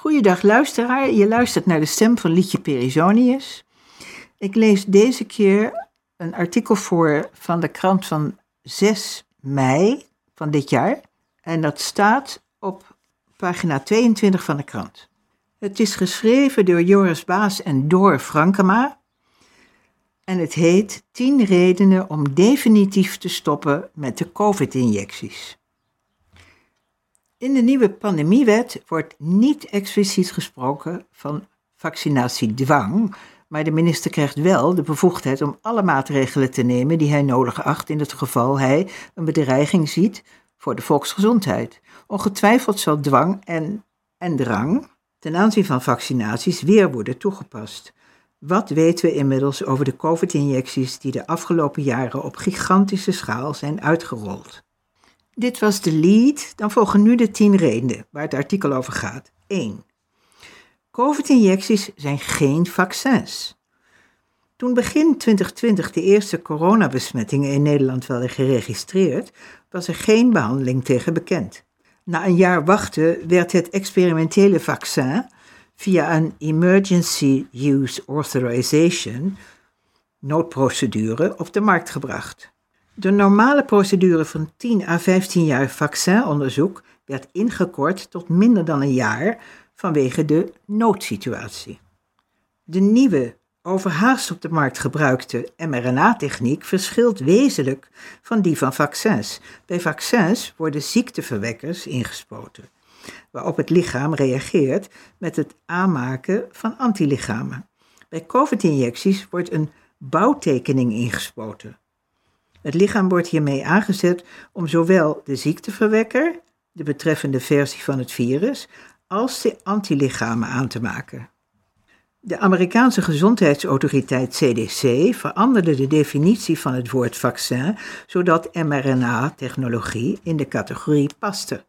Goeiedag luisteraar, je luistert naar de stem van Liedje Perisonius. Ik lees deze keer een artikel voor van de krant van 6 mei van dit jaar. En dat staat op pagina 22 van de krant. Het is geschreven door Joris Baas en Door Frankema. En het heet 10 redenen om definitief te stoppen met de COVID-injecties. In de nieuwe pandemiewet wordt niet expliciet gesproken van vaccinatiedwang, maar de minister krijgt wel de bevoegdheid om alle maatregelen te nemen die hij nodig acht in het geval hij een bedreiging ziet voor de volksgezondheid. Ongetwijfeld zal dwang en, en drang ten aanzien van vaccinaties weer worden toegepast. Wat weten we inmiddels over de COVID-injecties die de afgelopen jaren op gigantische schaal zijn uitgerold? Dit was de lead, dan volgen nu de tien redenen waar het artikel over gaat. 1. COVID-injecties zijn geen vaccins. Toen begin 2020 de eerste coronabesmettingen in Nederland werden geregistreerd, was er geen behandeling tegen bekend. Na een jaar wachten werd het experimentele vaccin via een Emergency Use Authorization, noodprocedure, op de markt gebracht. De normale procedure van 10 à 15 jaar vaccinonderzoek werd ingekort tot minder dan een jaar vanwege de noodsituatie. De nieuwe, overhaast op de markt gebruikte mRNA-techniek verschilt wezenlijk van die van vaccins. Bij vaccins worden ziekteverwekkers ingespoten, waarop het lichaam reageert met het aanmaken van antilichamen. Bij COVID-injecties wordt een bouwtekening ingespoten. Het lichaam wordt hiermee aangezet om zowel de ziekteverwekker, de betreffende versie van het virus, als de antilichamen aan te maken. De Amerikaanse gezondheidsautoriteit CDC veranderde de definitie van het woord vaccin zodat mRNA-technologie in de categorie paste.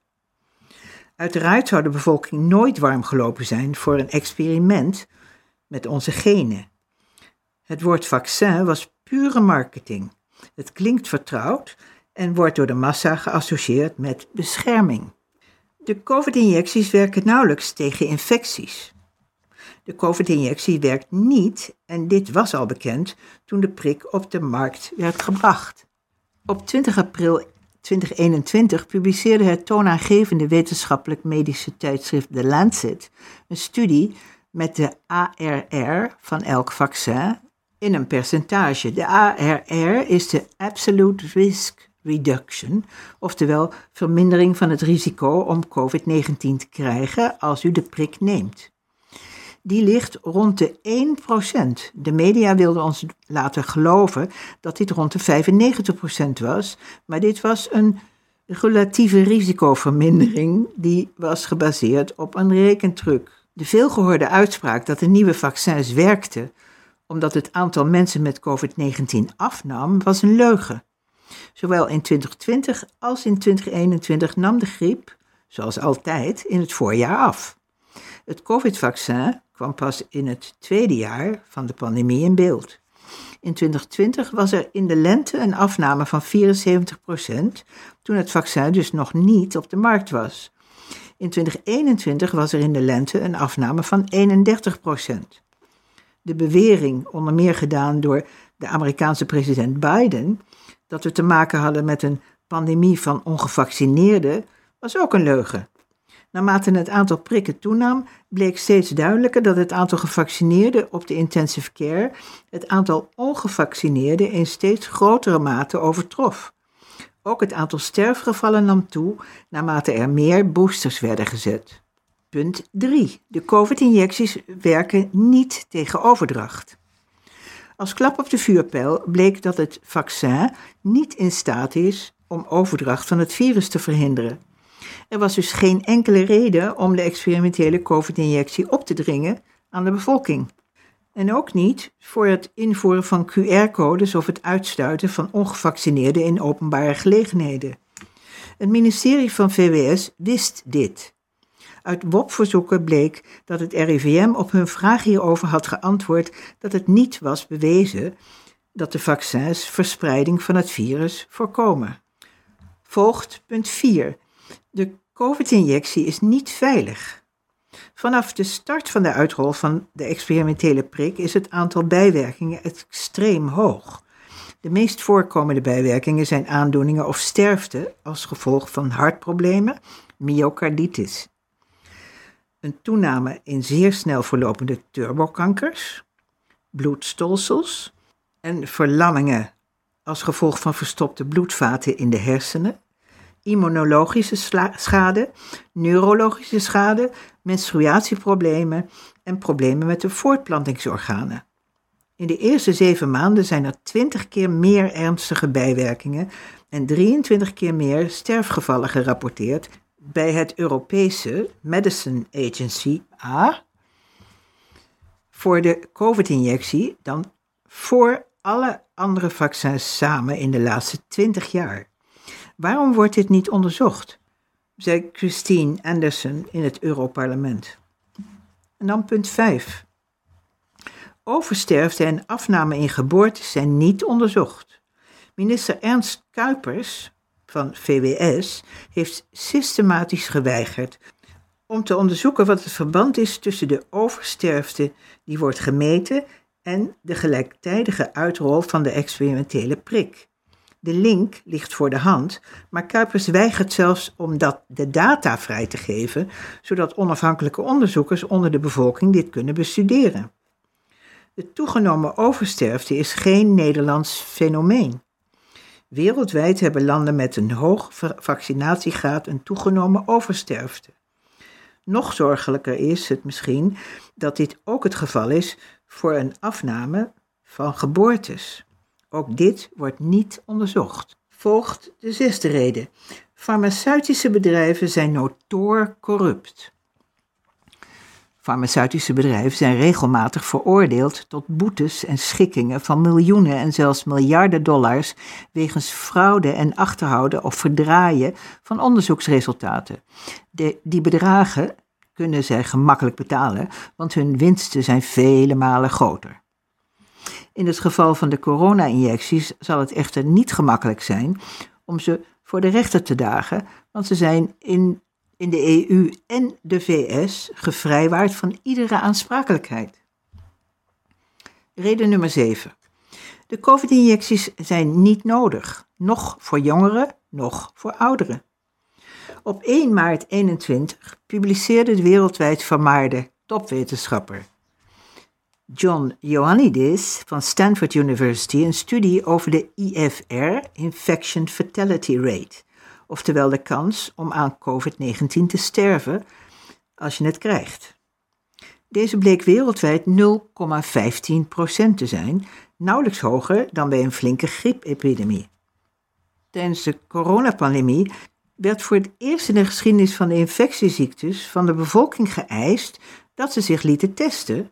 Uiteraard zou de bevolking nooit warm gelopen zijn voor een experiment met onze genen. Het woord vaccin was pure marketing. Het klinkt vertrouwd en wordt door de massa geassocieerd met bescherming. De COVID-injecties werken nauwelijks tegen infecties. De COVID-injectie werkt niet, en dit was al bekend toen de prik op de markt werd gebracht. Op 20 april 2021 publiceerde het toonaangevende wetenschappelijk medische tijdschrift The Lancet een studie met de ARR van elk vaccin in een percentage. De ARR is de Absolute Risk Reduction, oftewel vermindering van het risico om COVID-19 te krijgen als u de prik neemt. Die ligt rond de 1%. De media wilden ons laten geloven dat dit rond de 95% was, maar dit was een relatieve risicovermindering die was gebaseerd op een rekentruc. De veelgehoorde uitspraak dat de nieuwe vaccins werkten omdat het aantal mensen met COVID-19 afnam, was een leugen. Zowel in 2020 als in 2021 nam de griep, zoals altijd, in het voorjaar af. Het COVID-vaccin kwam pas in het tweede jaar van de pandemie in beeld. In 2020 was er in de lente een afname van 74%, toen het vaccin dus nog niet op de markt was. In 2021 was er in de lente een afname van 31% de bewering, onder meer gedaan door de Amerikaanse president Biden, dat we te maken hadden met een pandemie van ongevaccineerden, was ook een leugen. Naarmate het aantal prikken toenam, bleek steeds duidelijker dat het aantal gevaccineerden op de intensive care het aantal ongevaccineerden in steeds grotere mate overtrof. Ook het aantal sterfgevallen nam toe naarmate er meer boosters werden gezet. Punt 3. De COVID-injecties werken niet tegen overdracht. Als klap op de vuurpijl bleek dat het vaccin niet in staat is om overdracht van het virus te verhinderen. Er was dus geen enkele reden om de experimentele COVID-injectie op te dringen aan de bevolking. En ook niet voor het invoeren van QR-codes of het uitsluiten van ongevaccineerden in openbare gelegenheden. Het ministerie van VWS wist dit. Uit WOP-verzoeken bleek dat het RIVM op hun vraag hierover had geantwoord dat het niet was bewezen dat de vaccins verspreiding van het virus voorkomen. Volgt punt 4. De COVID-injectie is niet veilig. Vanaf de start van de uitrol van de experimentele prik is het aantal bijwerkingen extreem hoog. De meest voorkomende bijwerkingen zijn aandoeningen of sterfte als gevolg van hartproblemen, myocarditis. Een toename in zeer snel verlopende turbokankers, bloedstolsels en verlammingen als gevolg van verstopte bloedvaten in de hersenen, immunologische schade, neurologische schade, menstruatieproblemen en problemen met de voortplantingsorganen. In de eerste zeven maanden zijn er 20 keer meer ernstige bijwerkingen en 23 keer meer sterfgevallen gerapporteerd bij het Europese Medicine Agency A voor de COVID-injectie dan voor alle andere vaccins samen in de laatste 20 jaar. Waarom wordt dit niet onderzocht? zei Christine Anderson in het Europarlement. En dan punt 5. Oversterfte en afname in geboortes zijn niet onderzocht. Minister Ernst Kuipers van VWS heeft systematisch geweigerd om te onderzoeken wat het verband is tussen de oversterfte die wordt gemeten en de gelijktijdige uitrol van de experimentele prik. De link ligt voor de hand, maar Kuipers weigert zelfs om dat de data vrij te geven, zodat onafhankelijke onderzoekers onder de bevolking dit kunnen bestuderen. De toegenomen oversterfte is geen Nederlands fenomeen. Wereldwijd hebben landen met een hoog vaccinatiegraad een toegenomen oversterfte. Nog zorgelijker is het misschien dat dit ook het geval is voor een afname van geboortes. Ook dit wordt niet onderzocht. Volgt de zesde reden. Farmaceutische bedrijven zijn notoor corrupt. Farmaceutische bedrijven zijn regelmatig veroordeeld tot boetes en schikkingen van miljoenen en zelfs miljarden dollars wegens fraude en achterhouden of verdraaien van onderzoeksresultaten. De, die bedragen kunnen zij gemakkelijk betalen, want hun winsten zijn vele malen groter. In het geval van de corona-injecties zal het echter niet gemakkelijk zijn om ze voor de rechter te dagen, want ze zijn in, in de EU en de VS gevrijwaard van iedere aansprakelijkheid. Reden nummer 7. De COVID-injecties zijn niet nodig, nog voor jongeren, nog voor ouderen. Op 1 maart 21 publiceerde de wereldwijd vermaarde topwetenschapper John Ioannidis van Stanford University een studie over de IFR, Infection Fatality Rate, oftewel de kans om aan COVID-19 te sterven als je het krijgt. Deze bleek wereldwijd 0,15% te zijn, nauwelijks hoger dan bij een flinke griepepidemie. Tijdens de coronapandemie werd voor het eerst in de geschiedenis van de infectieziektes van de bevolking geëist dat ze zich lieten testen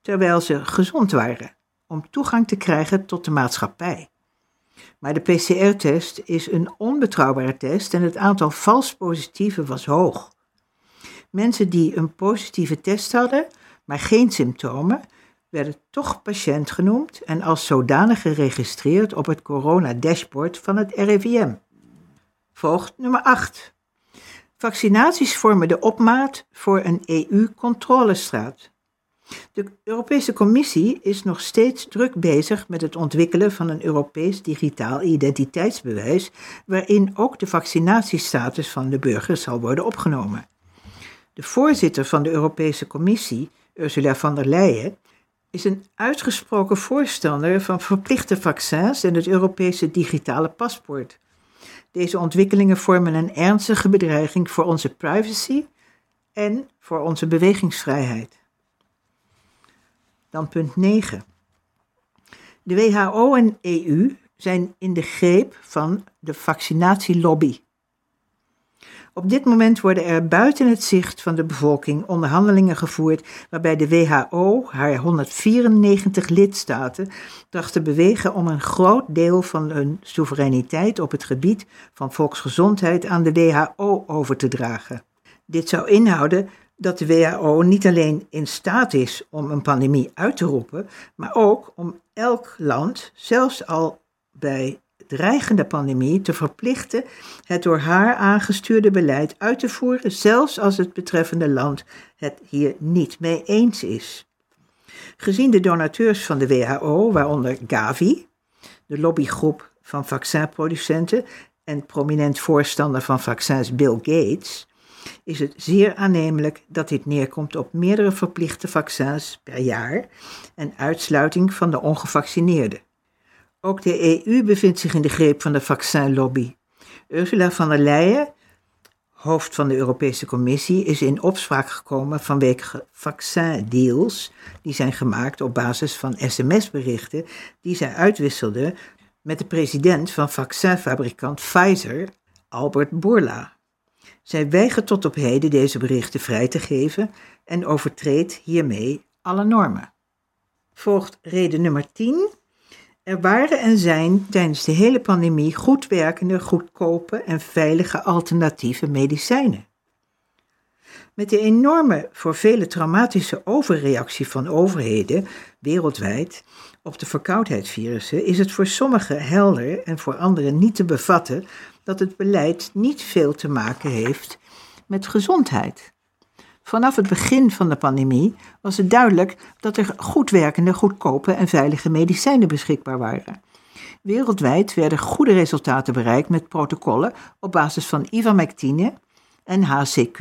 terwijl ze gezond waren, om toegang te krijgen tot de maatschappij. Maar de PCR-test is een onbetrouwbare test en het aantal vals positieven was hoog. Mensen die een positieve test hadden, maar geen symptomen, werden toch patiënt genoemd en als zodanig geregistreerd op het corona-dashboard van het RIVM. Volgt nummer 8. Vaccinaties vormen de opmaat voor een EU-controlestraat. De Europese Commissie is nog steeds druk bezig met het ontwikkelen van een Europees digitaal identiteitsbewijs, waarin ook de vaccinatiestatus van de burgers zal worden opgenomen. De voorzitter van de Europese Commissie, Ursula von der Leyen, is een uitgesproken voorstander van verplichte vaccins en het Europese digitale paspoort. Deze ontwikkelingen vormen een ernstige bedreiging voor onze privacy en voor onze bewegingsvrijheid. Dan punt 9. De WHO en EU zijn in de greep van de vaccinatielobby. Op dit moment worden er buiten het zicht van de bevolking onderhandelingen gevoerd waarbij de WHO haar 194 lidstaten tracht te bewegen om een groot deel van hun soevereiniteit op het gebied van volksgezondheid aan de WHO over te dragen. Dit zou inhouden dat de WHO niet alleen in staat is om een pandemie uit te roepen, maar ook om elk land, zelfs al bij dreigende pandemie te verplichten het door haar aangestuurde beleid uit te voeren, zelfs als het betreffende land het hier niet mee eens is. Gezien de donateurs van de WHO, waaronder Gavi, de lobbygroep van vaccinproducenten en prominent voorstander van vaccins Bill Gates, is het zeer aannemelijk dat dit neerkomt op meerdere verplichte vaccins per jaar en uitsluiting van de ongevaccineerden. Ook de EU bevindt zich in de greep van de vaccinlobby. Ursula von der Leyen, hoofd van de Europese Commissie, is in opspraak gekomen vanwege vaccindeals die zijn gemaakt op basis van sms-berichten die zij uitwisselde met de president van vaccinfabrikant Pfizer, Albert Bourla. Zij weigert tot op heden deze berichten vrij te geven en overtreedt hiermee alle normen. Volgt reden nummer 10. Er waren en zijn tijdens de hele pandemie goed werkende, goedkope en veilige alternatieve medicijnen. Met de enorme, voor vele traumatische overreactie van overheden wereldwijd op de verkoudheidsvirussen is het voor sommigen helder en voor anderen niet te bevatten dat het beleid niet veel te maken heeft met gezondheid. Vanaf het begin van de pandemie was het duidelijk dat er goed werkende, goedkope en veilige medicijnen beschikbaar waren. Wereldwijd werden goede resultaten bereikt met protocollen op basis van ivermectine en HCQ.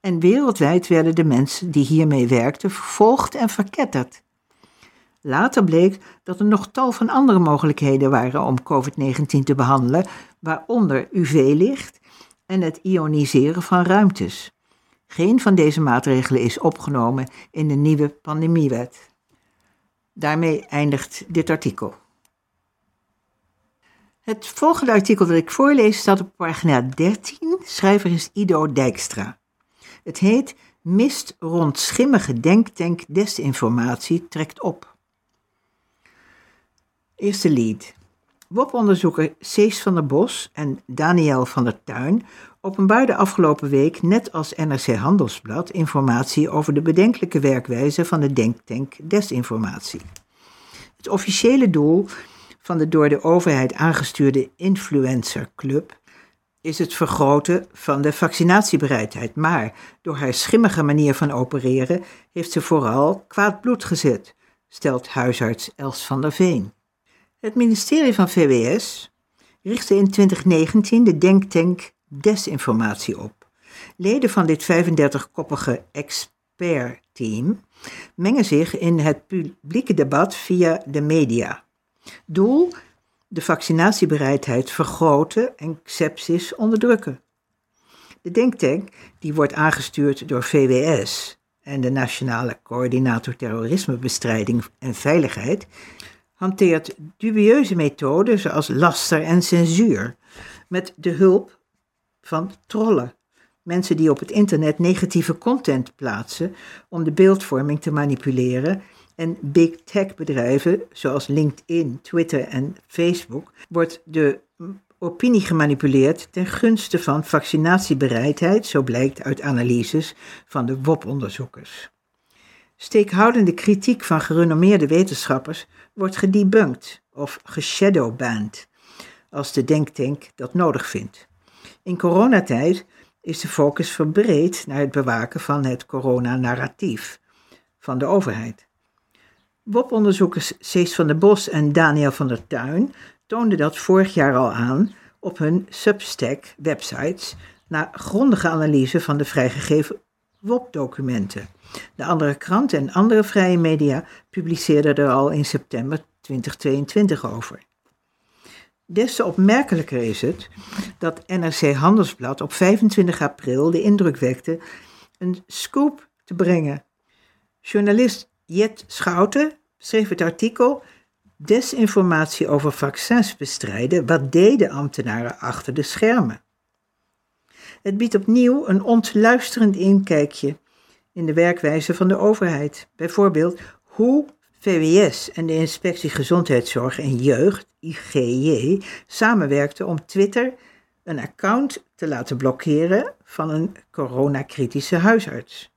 En wereldwijd werden de mensen die hiermee werkten vervolgd en verketterd. Later bleek dat er nog tal van andere mogelijkheden waren om COVID-19 te behandelen, waaronder UV-licht en het ioniseren van ruimtes. Geen van deze maatregelen is opgenomen in de nieuwe pandemiewet. Daarmee eindigt dit artikel. Het volgende artikel dat ik voorlees staat op pagina 13. Schrijver is Ido Dijkstra. Het heet Mist rond schimmige denktank desinformatie trekt op. Eerste lead. WOP-onderzoeker Cees van der Bos en Daniel van der Tuin openbaarden afgelopen week, net als NRC Handelsblad, informatie over de bedenkelijke werkwijze van de denktank desinformatie. Het officiële doel van de door de overheid aangestuurde Influencer Club is het vergroten van de vaccinatiebereidheid, maar door haar schimmige manier van opereren heeft ze vooral kwaad bloed gezet, stelt huisarts Els van der Veen. Het ministerie van VWS richtte in 2019 de denktank Desinformatie op. Leden van dit 35-koppige expertteam mengen zich in het publieke debat via de media. Doel: de vaccinatiebereidheid vergroten en sepsis onderdrukken. De denktank, die wordt aangestuurd door VWS en de Nationale Coördinator Terrorismebestrijding en Veiligheid, hanteert dubieuze methoden zoals laster en censuur, met de hulp van trollen. Mensen die op het internet negatieve content plaatsen om de beeldvorming te manipuleren. En big tech bedrijven zoals LinkedIn, Twitter en Facebook wordt de opinie gemanipuleerd ten gunste van vaccinatiebereidheid, zo blijkt uit analyses van de WOP-onderzoekers. Steekhoudende kritiek van gerenommeerde wetenschappers wordt gedebunked of geshadowbanned, als de denktank dat nodig vindt. In coronatijd is de focus verbreed naar het bewaken van het coronanarratief van de overheid. WOP-onderzoekers Cees van der Bos en Daniel van der Tuin toonden dat vorig jaar al aan op hun Substack-websites na grondige analyse van de vrijgegeven WOP-documenten. De andere krant en andere vrije media publiceerden er al in september 2022 over. Des te opmerkelijker is het dat NRC Handelsblad op 25 april de indruk wekte een scoop te brengen. Journalist Jet Schouten schreef het artikel Desinformatie over vaccins bestrijden, wat deden ambtenaren achter de schermen? Het biedt opnieuw een ontluisterend inkijkje in de werkwijze van de overheid. Bijvoorbeeld hoe VWS en de Inspectie Gezondheidszorg en Jeugd, IGJ, samenwerkten om Twitter een account te laten blokkeren van een coronakritische huisarts.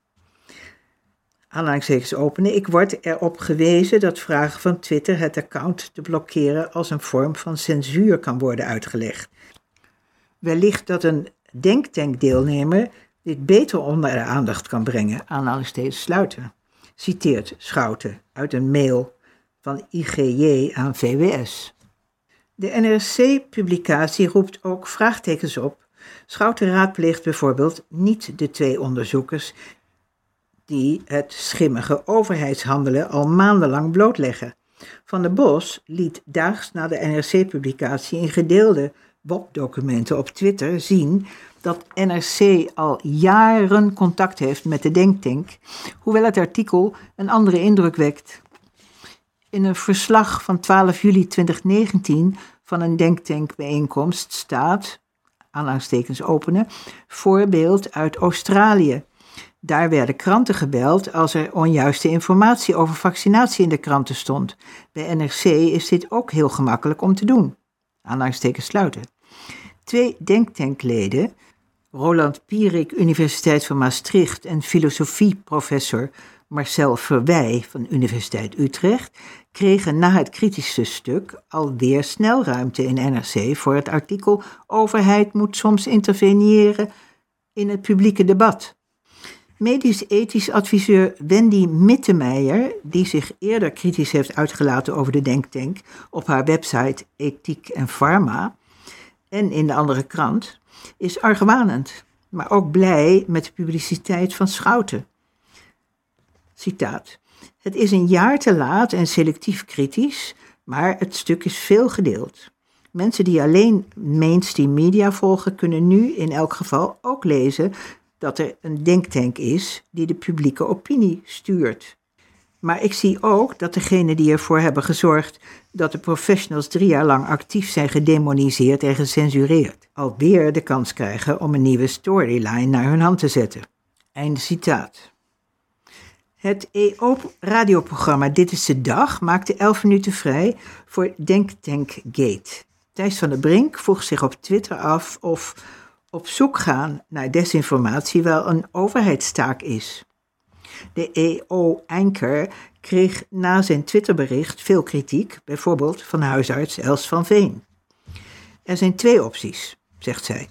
aanhalingstekens openen. Ik word erop gewezen dat vragen van Twitter het account te blokkeren als een vorm van censuur kan worden uitgelegd. Wellicht dat een denktankdeelnemer dit beter onder de aandacht kan brengen, aanhalingstekens sluiten. Citeert Schouten uit een mail van IGJ aan VWS. De NRC-publicatie roept ook vraagtekens op. Schouten raadpleegt bijvoorbeeld niet de twee onderzoekers die het schimmige overheidshandelen al maandenlang blootleggen. Van der Bos liet daags na de NRC-publicatie in gedeelde WOP-documenten op Twitter zien dat NRC al jaren contact heeft met de Denktank, hoewel het artikel een andere indruk wekt. In een verslag van 12 juli 2019 van een denktankbijeenkomst staat, aanhalingstekens openen, voorbeeld uit Australië. Daar werden kranten gebeld als er onjuiste informatie over vaccinatie in de kranten stond. Bij NRC is dit ook heel gemakkelijk om te doen. Aanhalingstekens sluiten. Twee denktankleden, Roland Pierik, Universiteit van Maastricht en filosofieprofessor Marcel Verwij van Universiteit Utrecht, kregen na het kritische stuk alweer snel ruimte in NRC voor het artikel Overheid moet soms interveneren in het publieke debat. Medisch-ethisch adviseur Wendy Mittemeijer, die zich eerder kritisch heeft uitgelaten over de denktank op haar website Ethiek en Pharma en in de andere krant, is argwanend, maar ook blij met de publiciteit van Schouten. Citaat. Het is een jaar te laat en selectief kritisch, maar het stuk is veel gedeeld. Mensen die alleen mainstream media volgen, kunnen nu in elk geval ook lezen dat er een denktank is die de publieke opinie stuurt. Maar ik zie ook dat degenen die ervoor hebben gezorgd dat de professionals drie jaar lang actief zijn gedemoniseerd en gecensureerd, alweer de kans krijgen om een nieuwe storyline naar hun hand te zetten. Einde citaat. Het EO-radioprogramma Dit is de Dag maakte 11 minuten vrij voor Denktank Gate. Thijs van der Brink vroeg zich op Twitter af of op zoek gaan naar desinformatie wel een overheidstaak is. De EO-anker kreeg na zijn Twitterbericht veel kritiek, bijvoorbeeld van huisarts Els van Veen. Er zijn twee opties, zegt zij.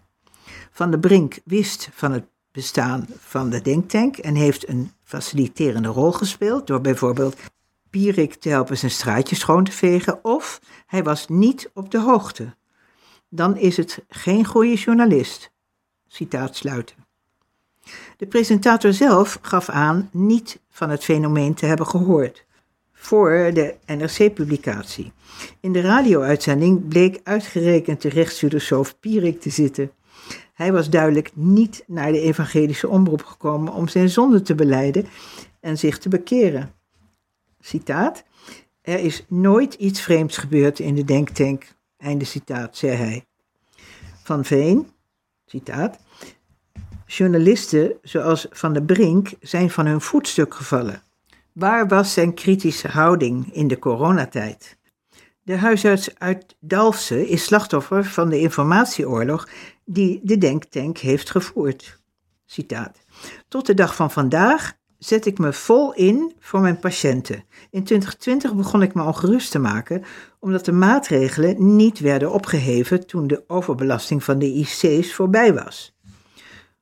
Van der Brink wist van het bestaan van de denktank en heeft een faciliterende rol gespeeld door bijvoorbeeld Pierik te helpen zijn straatje schoon te vegen, of hij was niet op de hoogte. Dan is het geen goede journalist. Citaat sluiten. De presentator zelf gaf aan niet van het fenomeen te hebben gehoord voor de NRC-publicatie. In de radio-uitzending bleek uitgerekend de rechtsfilosoof Pierik te zitten. Hij was duidelijk niet naar de evangelische omroep gekomen om zijn zonde te beleiden en zich te bekeren. Citaat: Er is nooit iets vreemds gebeurd in de denktank. Einde citaat, zei hij. Van Veen, citaat. Journalisten zoals Van der Brink zijn van hun voetstuk gevallen. Waar was zijn kritische houding in de coronatijd? De huisarts uit Dalfsen is slachtoffer van de informatieoorlog die de denktank heeft gevoerd. Citaat. Tot de dag van vandaag zet ik me vol in voor mijn patiënten. In 2020 begon ik me ongerust te maken omdat de maatregelen niet werden opgeheven toen de overbelasting van de IC's voorbij was.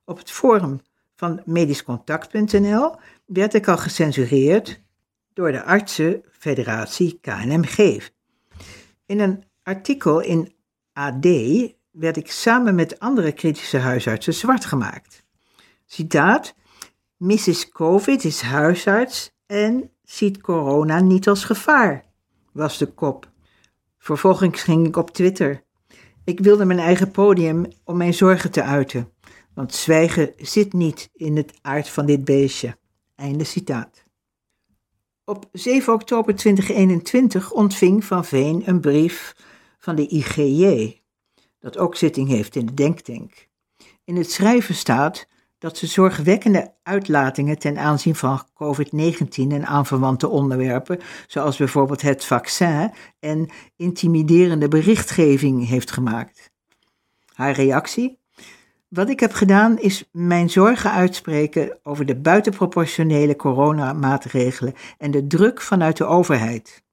Op het forum van medischcontact.nl werd ik al gecensureerd door de artsenfederatie KNMG. In een artikel in AD werd ik samen met andere kritische huisartsen zwart gemaakt. Citaat: Mrs. Covid is huisarts en ziet corona niet als gevaar, was de kop. Vervolgens ging ik op Twitter. Ik wilde mijn eigen podium om mijn zorgen te uiten, want zwijgen zit niet in het aard van dit beestje. Einde citaat. Op 7 oktober 2021 ontving Van Veen een brief van de IGJ, dat ook zitting heeft in de Denktank. In het schrijven staat dat ze zorgwekkende uitlatingen ten aanzien van COVID-19 en aanverwante onderwerpen, zoals bijvoorbeeld het vaccin en intimiderende berichtgeving, heeft gemaakt. Haar reactie? Wat ik heb gedaan is mijn zorgen uitspreken over de buitenproportionele coronamaatregelen en de druk vanuit de overheid.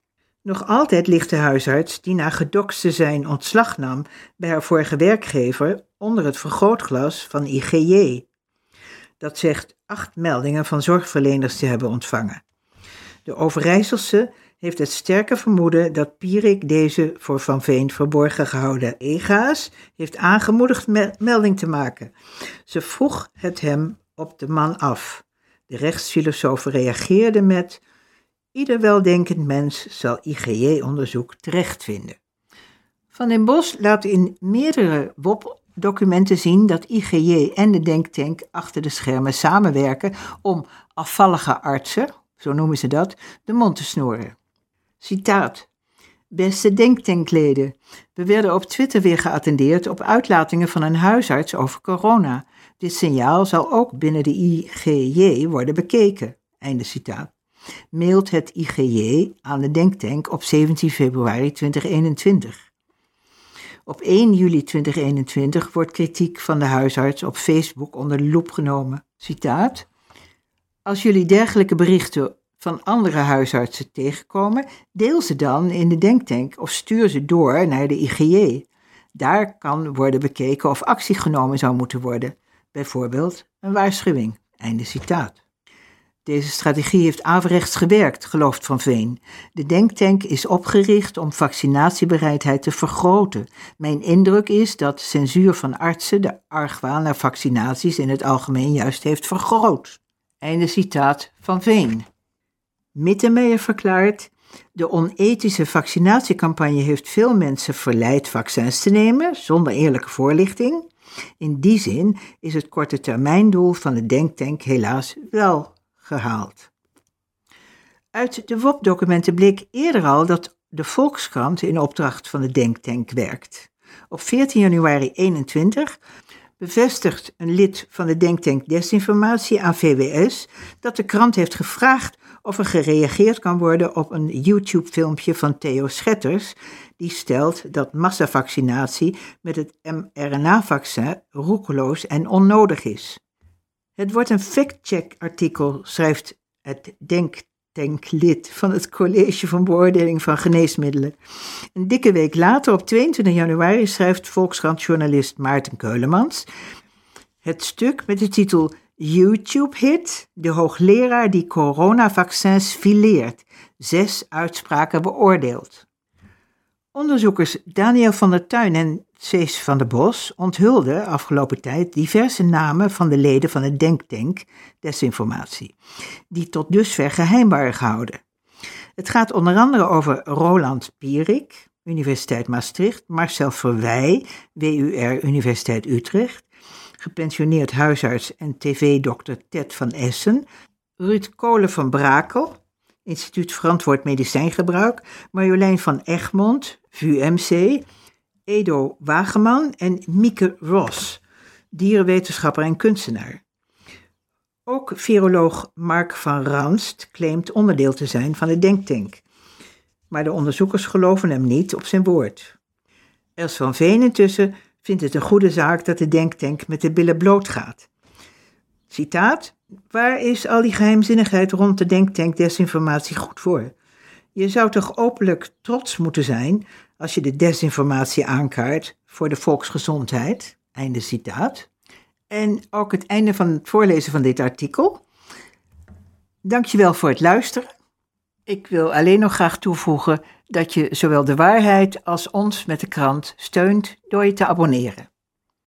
Nog altijd ligt de huisarts, die na gedoxt te zijn ontslag nam bij haar vorige werkgever, onder het vergrootglas van IGJ. Dat zegt acht meldingen van zorgverleners te hebben ontvangen. De Overijsselse heeft het sterke vermoeden dat Pierik deze voor Van Veen verborgen gehouden ega's heeft aangemoedigd melding te maken. Ze vroeg het hem op de man af. De rechtsfilosoof reageerde met: Ieder weldenkend mens zal IGJ-onderzoek terecht vinden. Van den Bos laat in meerdere WOP-documenten zien dat IGJ en de denktank achter de schermen samenwerken om afvallige artsen, zo noemen ze dat, de mond te snoeren. Citaat. Beste denktankleden, we werden op Twitter weer geattendeerd op uitlatingen van een huisarts over corona. Dit signaal zal ook binnen de IGJ worden bekeken. Einde citaat. Mailt het IGJ aan de denktank op 17 februari 2021. Op 1 juli 2021 wordt kritiek van de huisarts op Facebook onder de loep genomen. Citaat. Als jullie dergelijke berichten van andere huisartsen tegenkomen, deel ze dan in de denktank of stuur ze door naar de IGJ. Daar kan worden bekeken of actie genomen zou moeten worden, bijvoorbeeld een waarschuwing. Einde citaat. Deze strategie heeft averechts gewerkt, gelooft Van Veen. De denktank is opgericht om vaccinatiebereidheid te vergroten. Mijn indruk is dat censuur van artsen de argwaan naar vaccinaties in het algemeen juist heeft vergroot. Einde citaat van Veen. Mittermeijer verklaart: De onethische vaccinatiecampagne heeft veel mensen verleid vaccins te nemen zonder eerlijke voorlichting. In die zin is het korte termijndoel van de denktank helaas wel gehaald. Uit de WOP-documenten bleek eerder al dat de Volkskrant in opdracht van de denktank werkt. Op 14 januari 21 bevestigt een lid van de denktank Desinformatie aan VWS dat de krant heeft gevraagd of er gereageerd kan worden op een YouTube-filmpje van Theo Schetters, die stelt dat massavaccinatie met het mRNA-vaccin roekeloos en onnodig is. Het wordt een fact-check-artikel, schrijft het denktanklid van het College van Beoordeling van Geneesmiddelen. Een dikke week later, op 22 januari, schrijft Volkskrant-journalist Maarten Keulemans het stuk met de titel YouTube-hit, de hoogleraar die coronavaccins fileert, zes uitspraken beoordeelt. Onderzoekers Daniel van der Tuin en Cees van der Bos onthulden afgelopen tijd diverse namen van de leden van het denktank Desinformatie, die tot dusver geheim waren gehouden. Het gaat onder andere over Roland Pierik, Universiteit Maastricht, Marcel Verwij, WUR Universiteit Utrecht, gepensioneerd huisarts en tv-dokter Ted van Essen, Ruud Kolen van Brakel, Instituut Verantwoord Medicijngebruik, Marjolein van Egmond, VUMC, Edo Wageman en Mieke Ross, dierenwetenschapper en kunstenaar. Ook viroloog Mark van Ranst claimt onderdeel te zijn van de denktank. Maar de onderzoekers geloven hem niet op zijn woord. Els van Veen intussen vindt het een goede zaak dat de denktank met de billen bloot gaat. Citaat: Waar is al die geheimzinnigheid rond de denktank desinformatie goed voor? Je zou toch openlijk trots moeten zijn als je de desinformatie aankaart voor de volksgezondheid. Einde citaat. En ook het einde van het voorlezen van dit artikel. Dankjewel voor het luisteren. Ik wil alleen nog graag toevoegen dat je zowel de waarheid als ons met de krant steunt door je te abonneren.